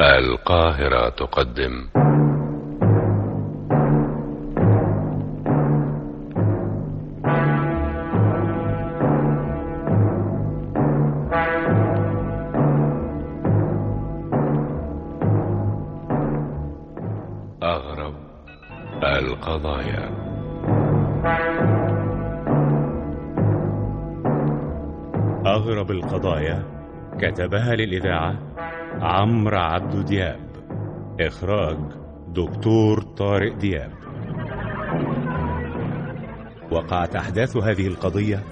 القاهرة تقدم. أغرب القضايا. أغرب القضايا كتبها للإذاعة عمرو عبد دياب إخراج دكتور طارق دياب. وقعت أحداث هذه القضية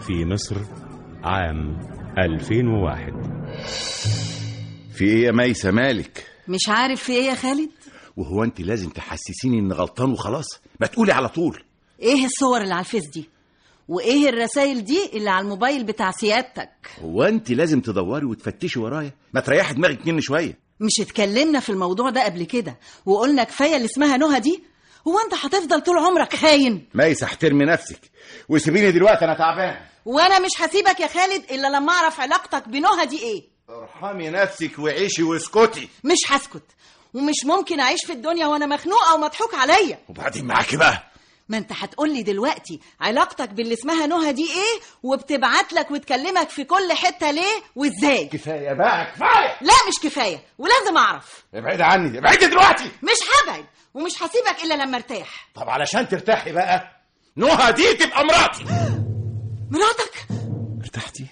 في مصر عام 2001 في إيه يا ميسة مالك؟ مش عارف في إيه يا خالد. وهو أنت لازم تحسسيني ان غلطان وخلاص؟ ما تقولي على طول. إيه الصور اللي على الفيس دي؟ وإيه الرسائل دي اللي على الموبايل بتاع سيادتك؟ هو أنت لازم تدوري وتفتشي ورايا؟ ما تريحي دماغك مني شوية. مش اتكلمنا في الموضوع ده قبل كده وقلنا كفاية اللي اسمها نهى دي؟ هو أنت هتفضل طول عمرك خاين؟ ميسة احترمي نفسك. وسيبيني دلوقتي أنا تعبان. وأنا مش هسيبك يا خالد إلا لما أعرف علاقتك بنهى دي إيه. ارحمي نفسك وعيشي واسكتي. مش هسكت ومش ممكن أعيش في الدنيا وأنا مخنوقة ومضحوك عليا. وبعدين معاكي بقى. ما انت هتقول لي دلوقتي علاقتك باللي اسمها نهى دي إيه وبتبعت لك وتكلمك في كل حتة ليه وازاي؟ كفاية بقى كفاية! لا مش كفاية ولازم أعرف. ابعدي عني ابعدي دلوقتي! مش هبعد ومش هسيبك إلا لما ارتاح. طب علشان ترتاحي بقى نهى دي تبقى مراتي! مراتك؟ ارتحتي؟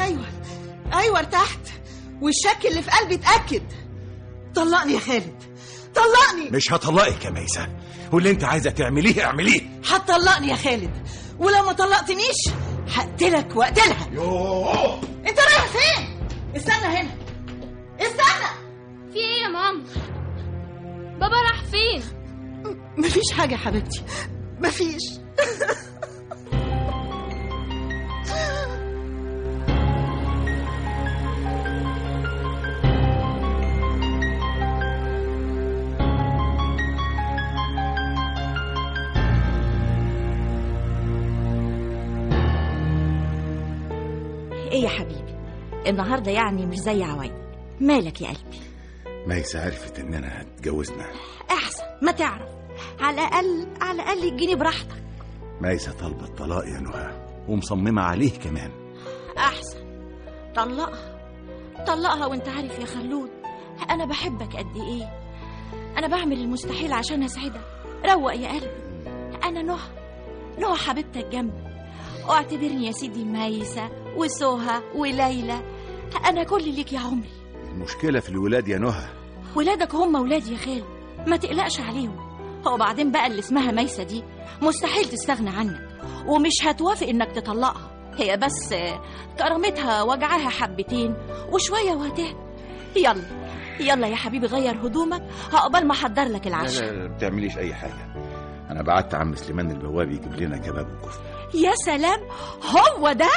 أيوه أيوه ارتحت. والشك اللي في قلبي اتأكد. طلقني يا خالد طلقني! مش هطلقك يا ميسة. واللي انت عايزة تعمليه اعمليه. هتطلقني يا خالد. ولو ما طلقتنيش هقتلك واقتلها. يوه. انت رايح فين؟ استنى هنا. استنى. في إيه يا ماما؟ بابا راح فين؟ مفيش حاجة يا حبيبتي. مفيش. يا حبيبي. النهارده يعني مش زي عوايد. مالك يا قلبي؟ ميسة عرفت اننا اتجوزنا احسن ما تعرف. على الأقل على الأقل يجيني براحتك. ميسة طالبة الطلاق يا نهى؟ ومصممة عليه كمان. احسن. طلقها. طلقها وانت عارف يا خلود أنا بحبك قد إيه؟ أنا بعمل المستحيل عشان أسعدك. روق يا قلبي. أنا نهى. نهى حبيبتك جنبي. واعتبرني يا سيدي ميسة. وسهى وليلى. أنا كل ليك يا عمري. المشكلة في الولاد يا نهى. ولادك هم ولادي يا خالد ما تقلقش عليهم. هو بعدين بقى اللي اسمها ميسة دي مستحيل تستغنى عنك. ومش هتوافق إنك تطلقها. هي بس كرامتها وجعها حبتين وشوية وهتهدى. يلا يلا يا حبيبي غير هدومك. عقبال ما أحضر لك لا العشاء. لا لا ما بتعمليش أي حاجة. أنا بعت عم سليمان البواب يجيب لنا كباب وكفتة. يا سلام هو ده؟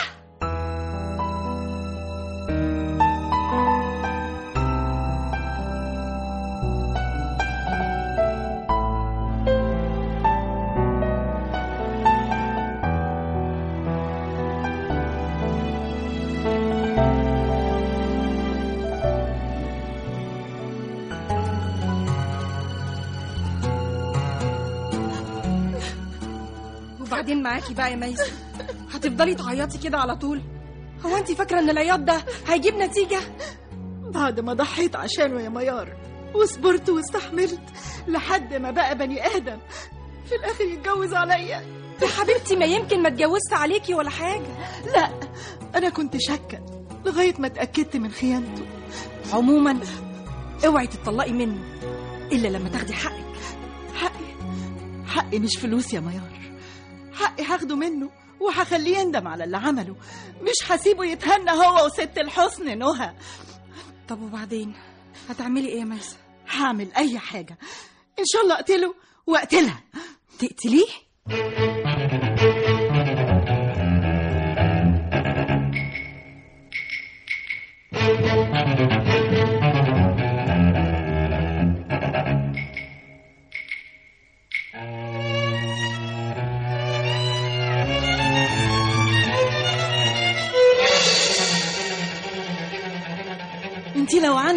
وبعدين معاكي بقى يا ميسة هتفضلي تعيطي كده على طول؟ هو انت فاكرة إن العياط ده هيجيب نتيجة؟ بعد ما ضحيت عشانه يا ميار وصبرت واستحملت لحد ما بقى بني آدم. في الآخر يتجوز عليا. يا حبيبتي ما يمكن ما اتجوزت عليكي ولا حاجة. لا أنا كنت شاكة لغاية ما اتأكدت من خيانته. عموما اوعي تطلقي منه إلا لما تاخدي حقك. حقي حقي مش فلوس يا ميار. حقي هاخده منه وهخليه يندم على اللي عمله. مش هسيبه يتهنى هو وست الحسن نهى. طب وبعدين؟ هتعملي إيه يا ميسة هعمل أي حاجة. إن شاء الله أقتله وأقتلها. تقتليه؟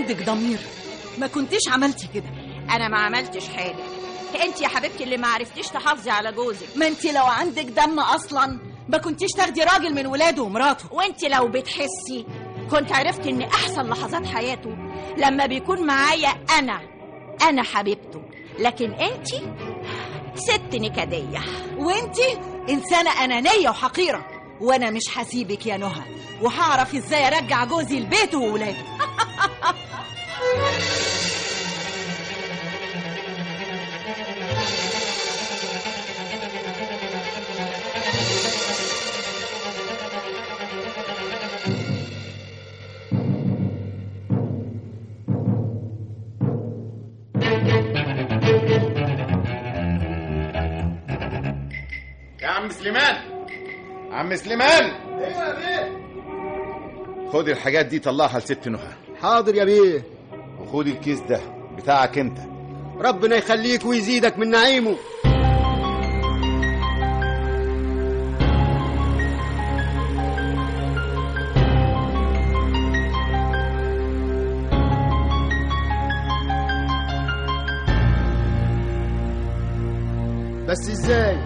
عندك ضمير. ما كنتيش عملتي كده. أنا ما عملتش حاجة. انت يا حبيبتي اللي ما عرفتيش تحافظي على جوزك. ما انت لو عندك دم أصلا ما كنتيش تاخدي راجل من ولاده ومراته. وانت لو بتحسي كنت عرفت إن أحسن لحظات حياته لما بيكون معايا أنا أنا حبيبته. لكن انت ست نكدية. وانت إنسانة أنانية وحقيرة. وأنا مش هسيبك يا نهى. وهعرف إزاي أرجع جوزي لبيته وولاده. عم سليمان. أيوه يا بيه؟ خد الحاجات دي طلعها لست نهى. حاضر يا بيه. وخد الكيس ده بتاعك انت. ربنا يخليك ويزيدك من نعيمه. بس إزاي؟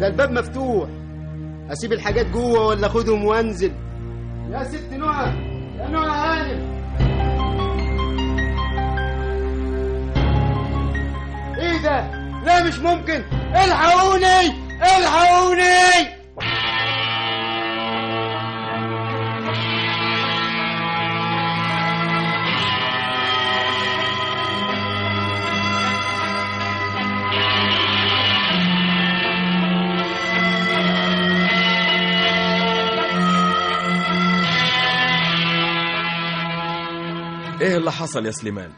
ده الباب مفتوح. اسيب الحاجات جوه ولا اخدهم وانزل؟ يا ست نهى يا نهى هانم ده. لا مش ممكن. الحقوني! الحقوني! إيه اللي حصل يا سليمان؟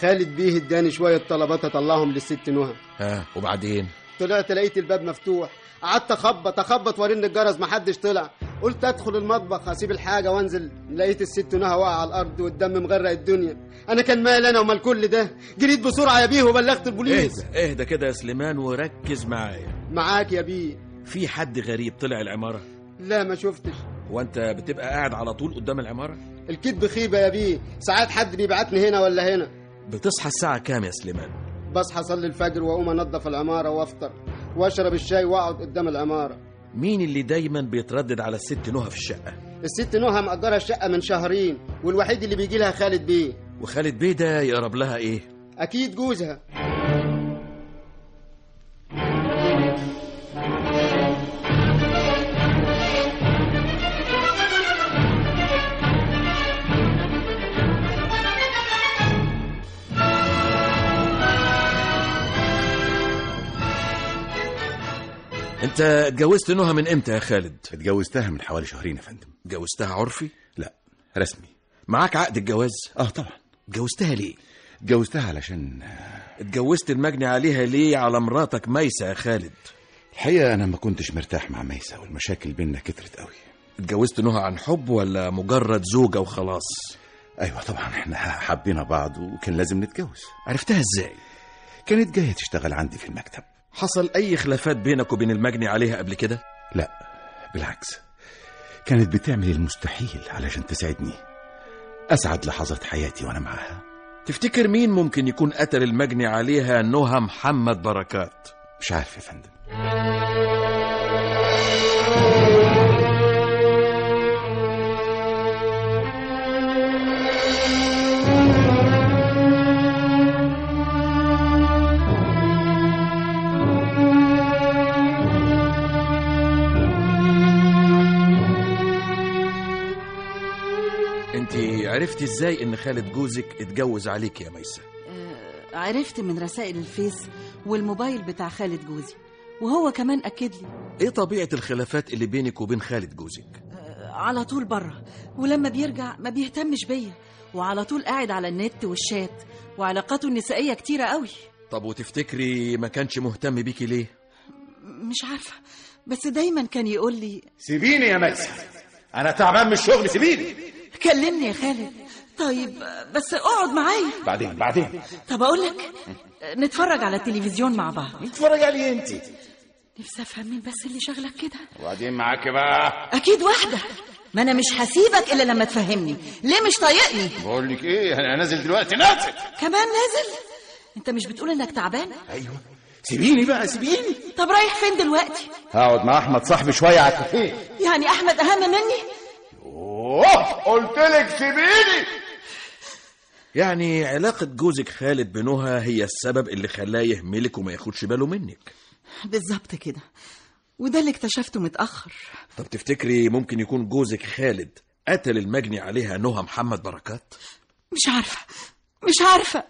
خالد بيه اداني شوية طلبات اطلعهم للست نهى. ها وبعدين؟ طلعت لقيت الباب مفتوح. قعدت اخبط اخبط وارن الجرس محدش طلع. قلت ادخل المطبخ اسيب الحاجة وانزل. لقيت الست نهى واقعة على الأرض والدم مغرق الدنيا. أنا كان مال أنا ومال كل ده. جريت بسرعة يا بيه وبلغت البوليس. اهدى اهدى كده يا سليمان وركز معايا. معاك يا بيه. في حد غريب طلع العمارة؟ لا ما شفتش. وأنت بتبقى قاعد على طول قدام العمارة؟ الكذب خيبة يا بيه. ساعات حد بيبعتني هنا ولا هنا. بتصحى الساعة كام يا سليمان؟ بصحى اصلي الفجر وأقوم انضف العمارة وأفطر وأشرب الشاي وأقعد قدام العمارة. مين اللي دايما بيتردد على الست نهى في الشقة؟ الست نهى مأجرة الشقة من شهرين والوحيد اللي بيجي لها خالد بيه. وخالد بيه ده يقرب لها إيه؟ أكيد جوزها. أنت اتجوزت نهى من إمتى يا خالد؟ اتجوزتها من حوالي شهرين يا فندم. اتجوزتها عرفي؟ لا رسمي. معاك عقد الجواز؟ آه طبعا. اتجوزتها ليه؟ اتجوزتها علشان اتجوزت المجني عليها ليه على مراتك ميسة يا خالد؟ الحقيقة أنا ما كنتش مرتاح مع ميسة والمشاكل بينا كترت قوي. اتجوزت نهى عن حب ولا مجرد زوجة وخلاص؟ أيوه طبعا إحنا حبينا بعض وكان لازم نتجوز. عرفتها إزاي؟ كانت جاية تشتغل عندي في المكتب. حصل أي خلافات بينك وبين المجني عليها قبل كده؟ لا بالعكس. كانت بتعمل المستحيل علشان تساعدني. أسعد لحظات حياتي وأنا معاها تفتكر مين ممكن يكون قتل المجني عليها نهى محمد بركات؟ مش عارف يا فندم. عرفتي إزاي ان خالد جوزك اتجوز عليك يا ميسة؟ آه، عرفت من رسائل الفيس والموبايل بتاع خالد جوزي وهو كمان أكد لي. إيه طبيعة الخلافات اللي بينك وبين خالد جوزك؟ آه، على طول بره ولما بيرجع ما بيهتمش بيا وعلى طول قاعد على النت والشات وعلاقاته النسائية كتيرة قوي. طب وتفتكري ما كانش مهتم بيكي ليه؟ مش عارفة بس دايما كان يقول لي سيبيني يا ميسة أنا تعبان من الشغل سيبيني. كلمني يا خالد؟ طيب بس اقعد معايا. بعدين بعدين. طب أقول لك نتفرج على التلفزيون مع بعض. اتفرج عليه انت. نفسي افهم مين بس اللي شغلك كده. وبعدين معاك بقى. أكيد واحدة. ما أنا مش هسيبك إلا لما تفهمني. ليه مش طايقني؟ بقول لك إيه أنا نازل دلوقتي نازل. كمان نازل؟ انت مش بتقول انك تعبان؟ أيوه. سيبيني بقى سيبيني. طب رايح فين دلوقتي؟ هقعد مع أحمد صاحبي شوية على الكافيه. يعني أحمد أهم مني؟ أوه قلت لك سيبيني. يعني علاقة جوزك خالد بنهى هي السبب اللي خلاه يهملك وما ياخدش باله منك. بالظبط كده. وده اللي اكتشفته متأخر. طب تفتكري ممكن يكون جوزك خالد قتل المجني عليها نهى محمد بركات؟ مش عارفة. مش عارفة.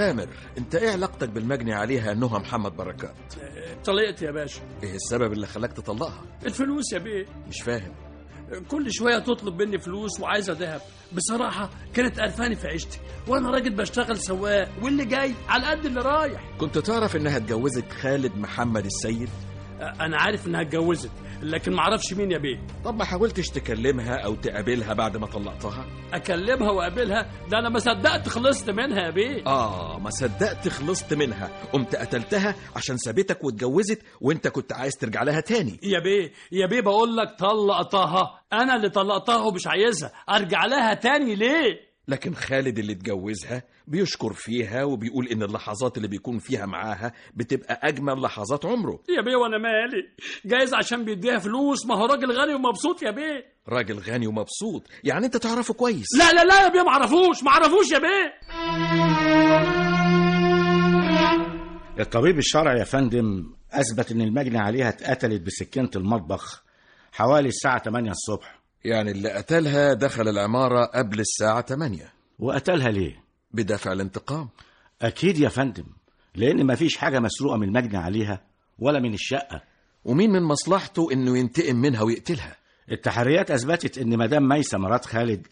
تامر انت إيه علاقتك بالمجني عليها نهى محمد بركات؟ طلقت يا باشا. إيه السبب اللي خلاك تطلقها؟ الفلوس يا بيه. مش فاهم. كل شوية تطلب مني فلوس وعايزه ذهب. بصراحة كانت قرفاني في عيشتي. وأنا راجل بشتغل سواق واللي جاي على قد اللي رايح. كنت تعرف إنها اتجوزت خالد محمد السيد؟ أنا عارف إنها اتجوزت. لكن معرفش مين يا بيه طب ما حاولتش تكلمها أو تقابلها بعد ما طلقتها؟ أكلمها وأقابلها؟ ده أنا ما صدقت خلصت منها يا بيه. آه ما صدقت خلصت منها. قمت قتلتها عشان سابتك واتجوزت وأنت كنت عايز ترجع لها تاني. يا بيه يا بيه بقول لك طلقتها. أنا اللي طلقتها ومش عايزها. أرجع لها تاني ليه؟ لكن خالد اللي اتجوزها بيشكر فيها وبيقول إن اللحظات اللي بيكون فيها معاها بتبقى أجمل لحظات عمره. يا بيه وأنا مالي؟ جايز عشان بيديها فلوس؟ ما هو راجل غني ومبسوط يا بيه. راجل غني ومبسوط. يعني أنت تعرفه كويس. لا لا لا يا بيه معرفوش معرفوش يا بيه. الطبيب الشرعي يا فندم أثبت إن المجني عليها اتقتلت بسكينة المطبخ حوالي الساعة 8 الصبح. يعني اللي قتلها دخل العمارة قبل الساعة 8 وقتلها ليه؟ بدافع الانتقام. أكيد يا فندم لأن مفيش حاجة مسروقة من المجني عليها ولا من الشقة. ومين من مصلحته إنه ينتقم منها ويقتلها؟ التحريات أثبتت إن مدام ميسة مرات خالد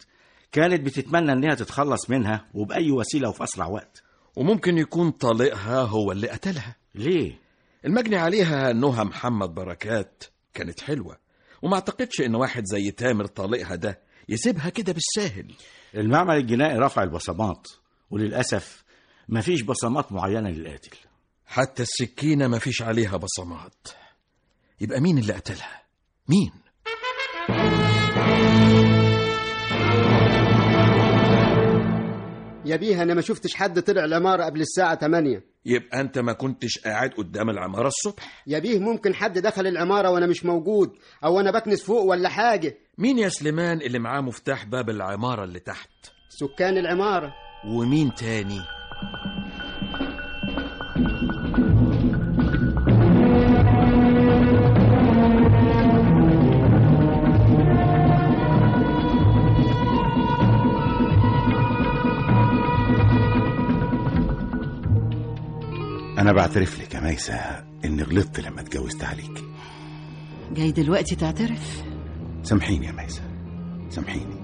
كانت بتتمنى إنها تتخلص منها وبأي وسيلة وفي أسرع وقت. وممكن يكون طليقها هو اللي قتلها. ليه؟ المجني عليها نهى محمد بركات كانت حلوة. وما اعتقدش ان واحد زي تامر طليقها ده يسيبها كده بالساهل. المعمل الجنائي رفع البصمات وللأسف مفيش بصمات معينة للقاتل. حتى السكينة ما فيش عليها بصمات. يبقى مين اللي قتلها؟ مين؟ يا بيه أنا ما شفتش حد طلع العمارة قبل الساعة 8 يبقى أنت ما كنتش قاعد قدام العمارة الصبح؟ يا بيه ممكن حد دخل العمارة وأنا مش موجود أو أنا بكنس فوق ولا حاجة. مين يا سليمان اللي معاه مفتاح باب العمارة اللي تحت؟ سكان العمارة. ومين تاني؟ أنا بعترف لك يا ميسة إني غلطت لما اتجوزت عليك. جاي دلوقتي تعترف؟ سامحيني يا ميسة سامحيني.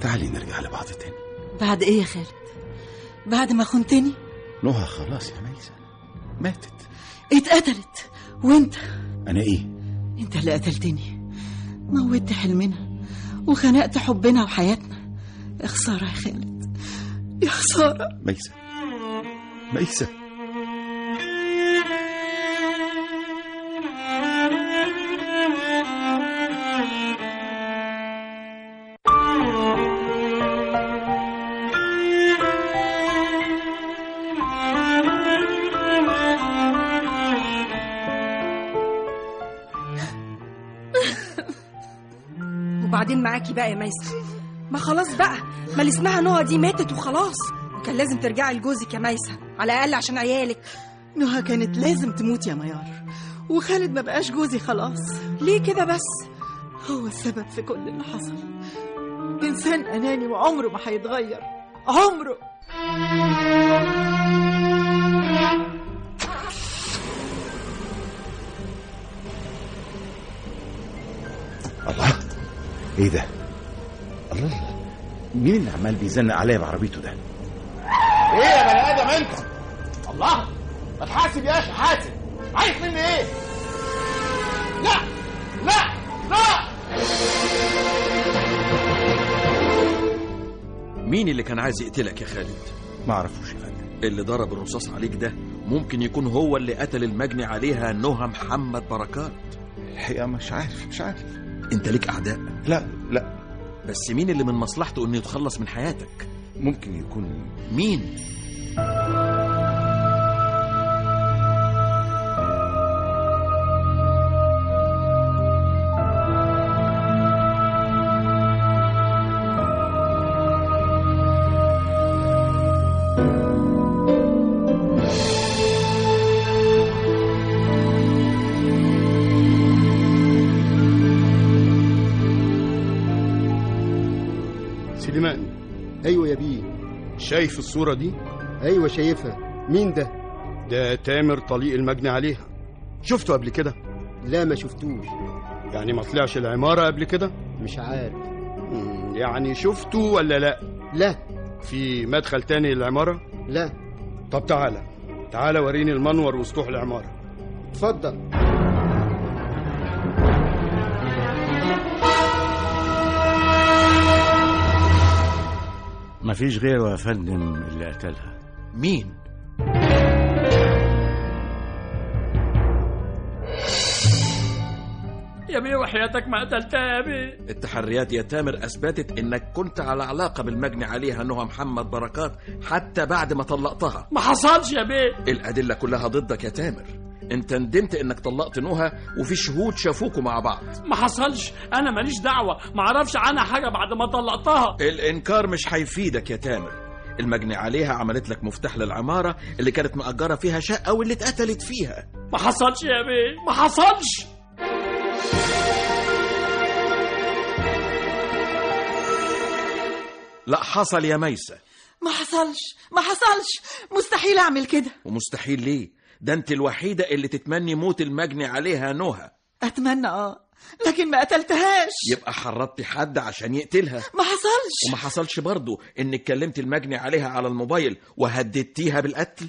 تعالي نرجع لبعض تاني. بعد إيه يا خالد؟ بعد ما خنتني؟ نهى خلاص يا ميسة ماتت. اتقتلت. وانت؟ أنا إيه؟ انت اللي قتلتني. موتت حلمنا. وخنقت حبنا وحياتنا. يا خسارة يا خالد. يا خسارة. ميسة ميسة معاكي بقى يا ميسة ما خلاص بقى ما اللي اسمها نهى دي ماتت وخلاص. وكان لازم ترجعي لجوزك يا ميسة على الأقل عشان عيالك. نهى كانت لازم تموت يا ميار وخالد ما بقاش جوزي خلاص. ليه كده بس؟ هو السبب في كل اللي حصل. إنسان أناني وعمره ما هيتغير. عمره. إيه ده؟ الله الله. مين اللي عمال بيزنق عليا بعربيته ده؟ إيه يا بني آدم أنت؟ الله ما تحاسب يا أخي حاسب. عايز مني إيه؟ لا لا لا. مين اللي كان عايز يقتلك يا خالد؟ ما أعرفوش يا فندم. اللي ضرب الرصاص عليك ده ممكن يكون هو اللي قتل المجني عليها نهى محمد بركات. الحقيقة مش عارف مش عارف. انت ليك أعداء؟ لا لا. بس مين اللي من مصلحته إنه يتخلص من حياتك؟ ممكن يكون مين؟ شايف الصورة دي؟ أيوه شايفها مين ده ده تامر طليق المجني عليها شفته قبل كده؟ لا ما شفتوش يعني ما طلعش العمارة قبل كده؟ مش عارف يعني شفته ولا لا؟ لا في مدخل تاني للعمارة؟ لا طب تعالى تعالى وريني المنور وسطوح العمارة اتفضل مفيش غيره يا فندم اللي قتلها. مين؟ يا بيه وحياتك ما قتلتها يا بيه التحريات يا تامر أثبتت إنك كنت على علاقة بالمجني عليها نهى محمد بركات حتى بعد ما طلقتها. ما حصلش يا بيه الأدلة كلها ضدك يا تامر. انت ندمت انك طلقت نهى وفي شهود شافوكوا مع بعض. ما حصلش. أنا ماليش دعوة. ما أعرفش عنها حاجة بعد ما طلقتها. الإنكار مش هيفيدك يا تامر. المجني عليها عملت لك مفتاح للعمارة اللي كانت مأجرة فيها شقة واللي اتقتلت فيها. ما حصلش يا بيه. ما حصلش. لا حصل يا ميسة. ما حصلش. ما حصلش. مستحيل أعمل كده. ومستحيل ليه؟ ده انت الوحيدة اللي تتمني موت المجني عليها نهى. أتمنى آه. لكن ما قتلتهاش. يبقى حرضتي حد عشان يقتلها. ما حصلش. وما حصلش برضه انك كلمت المجني عليها على الموبايل وهددتيها بالقتل؟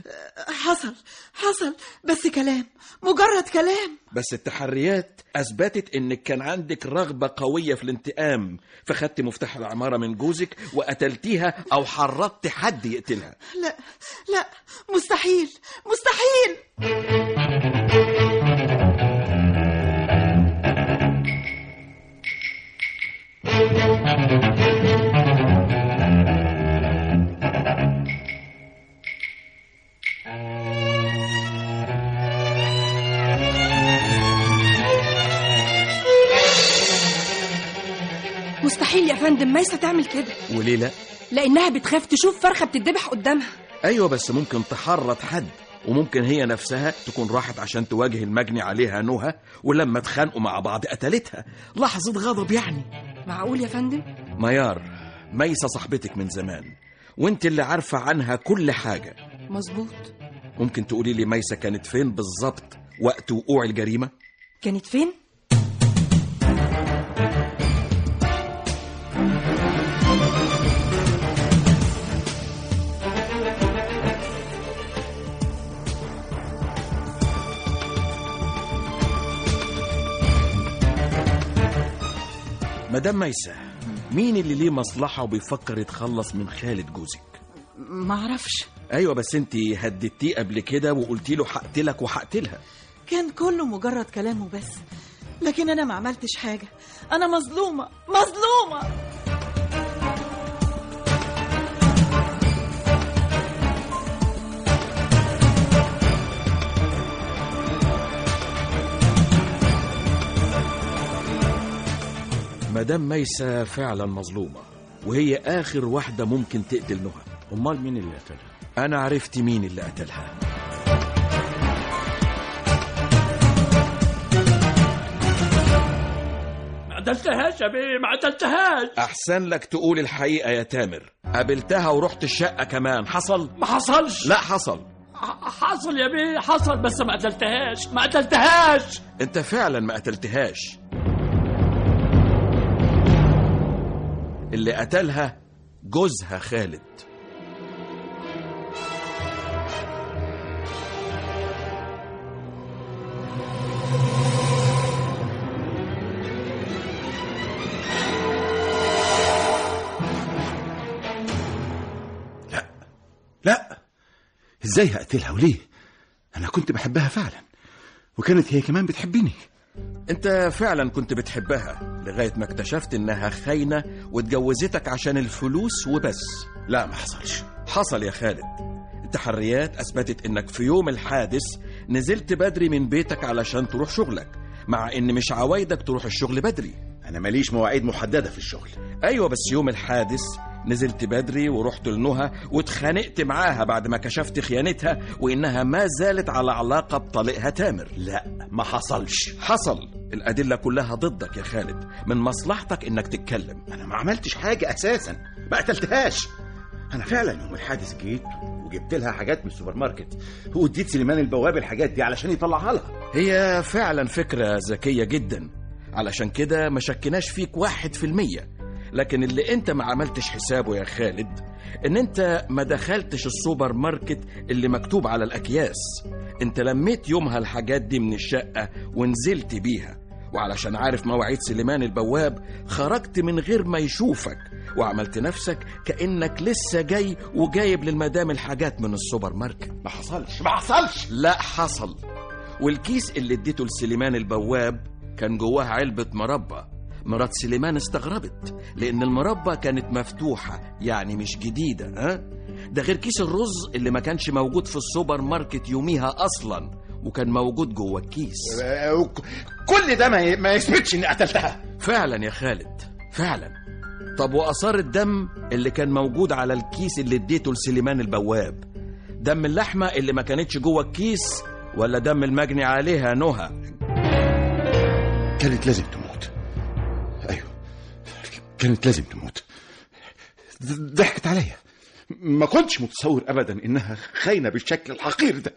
حصل حصل. بس كلام مجرد كلام. بس التحريات أثبتت إنك كان عندك رغبة قوية في الانتقام فخدت مفتاح العمارة من جوزك وقتلتيها أو حرضت حد يقتلها. لا لا مستحيل مستحيل. مستحيل يا فندم ميسة تعمل كده. وليه لا؟ لأنها بتخاف تشوف فرخة بتتذبح قدامها. أيوه بس ممكن تحرض حد وممكن هي نفسها تكون راحت عشان تواجه المجني عليها نهى ولما اتخانقوا مع بعض قتلتها. لحظة غضب يعني. معقول يا فندم؟ ميار ميسة صاحبتك من زمان وانت اللي عارفة عنها كل حاجة. مظبوط. ممكن تقولي لي ميسة كانت فين بالظبط وقت وقوع الجريمة؟ كانت فين؟ مدام ميسة مين اللي ليه مصلحة وبيفكر يتخلص من خالد جوزك؟ ما أعرفش. أيوه بس انت هددتيه قبل كده وقلتي له هقتلك وهقتلها كان كله مجرد كلام وبس لكن أنا ما عملتش حاجة. أنا مظلومة مظلومة. مدام ميسة فعلا مظلومة وهي آخر واحدة ممكن تقتل نهى. أمال مين اللي قتلها؟ أنا عرفت مين اللي قتلها. ما قتلتهاش يا بيه ما قتلتهاش. أحسن لك تقول الحقيقة يا تامر. قابلتها ورحت الشقة كمان. حصل؟ ما حصلش. لا حصل. ح- حصل يا بيه حصل بس ما قتلتهاش ما قتلتهاش. أنت فعلا ما قتلتهاش. اللي قتلها جوزها خالد. لا لا. إزاي هقتلها وليه؟ أنا كنت بحبها فعلا وكانت هي كمان بتحبني. انت فعلا كنت بتحبها لغاية ما اكتشفت إنها خاينة واتجوزتك عشان الفلوس وبس. لا ما حصلش. حصل يا خالد. التحريات أثبتت إنك في يوم الحادث نزلت بدري من بيتك علشان تروح شغلك مع إن مش عوايدك تروح الشغل بدري. أنا ماليش مواعيد محددة في الشغل. أيوه بس يوم الحادث نزلت بدري ورحت لنهى واتخانقت معاها بعد ما كشفت خيانتها وإنها ما زالت على علاقة بطليقها تامر. لا ما حصلش. حصل. الأدلة كلها ضدك يا خالد. من مصلحتك إنك تتكلم. أنا ما عملتش حاجة أساسا. ما قتلتهاش. أنا فعلا يوم الحادث جيت وجبت لها حاجات من السوبر ماركت واديت سليمان البواب الحاجات دي علشان يطلعها لها. هي فعلا فكرة ذكية جدا. علشان كده ما شكناش فيك واحد في المية. لكن اللي انت ما عملتش حسابه يا خالد ان انت ما دخلتش السوبر ماركت اللي مكتوب على الأكياس. انت لميت يومها الحاجات دي من الشقة ونزلت بيها. وعلشان عارف مواعيد سليمان البواب خرجت من غير ما يشوفك. وعملت نفسك كأنك لسه جاي وجايب للمدام الحاجات من السوبر ماركت. ما حصلش ما حصلش! لا حصل. والكيس اللي اديته لسليمان البواب كان جواها علبة مربى. مرات سليمان استغربت لأن المربى كانت مفتوحة يعني مش جديدة ها؟ ده غير كيس الرز اللي ما كانش موجود في السوبر ماركت يوميها أصلا وكان موجود جوه الكيس. كل ده ما ما يثبتش إني قتلتها. فعلا يا خالد فعلا. طب وآثار الدم اللي كان موجود على الكيس اللي اديته لسليمان البواب؟ دم اللحمة اللي ما كانتش جوه الكيس ولا دم المجني عليها نهى؟ كانت لازم تموت. كانت لازم تموت. ضحكت عليا. ما كنتش متصور ابدا إنها خاينة بالشكل الحقير ده.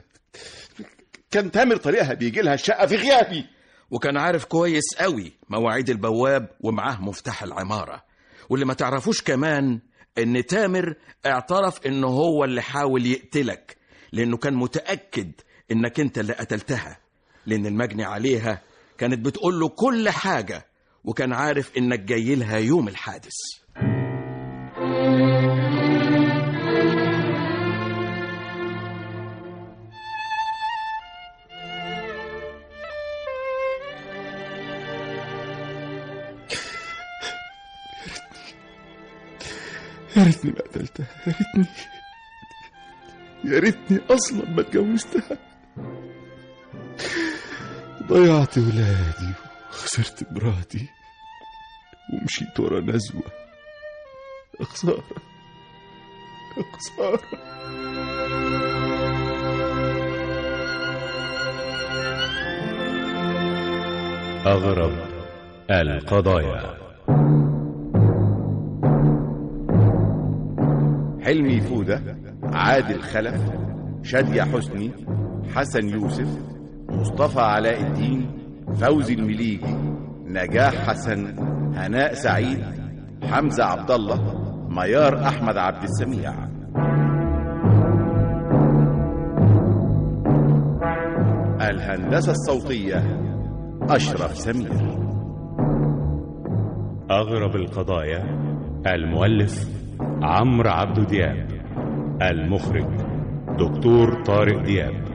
كان تامر طريقها بيجي لها الشقة في غيابي. وكان عارف كويس قوي مواعيد البواب ومعاه مفتاح العمارة. واللي ما تعرفوش كمان إن تامر اعترف إنه هو اللي حاول يقتلك لأنه كان متأكد إنك أنت اللي قتلتها. لأن المجني عليها كانت بتقول له كل حاجة وكان عارف إنك جاي لها يوم الحادث. يا ريتني ما قتلتها يا ريتني. يا ريتني أصلا ما اتجوزتها. ضيعت ولادي وخسرت مراتي. ومشيت ورا نزوة. يا خسارة يا خسارة أغرب القضايا. حلمي فودة عادل خلف شادية حسني حسن يوسف مصطفى علاء الدين فوزي المليجي نجاح حسن هناء سعيد حمزة عبد الله ميار أحمد عبد السميع. الهندسة الصوتية أشرف سمير. أغرب القضايا المؤلف عمرو عبد دياب. المخرج دكتور طارق دياب.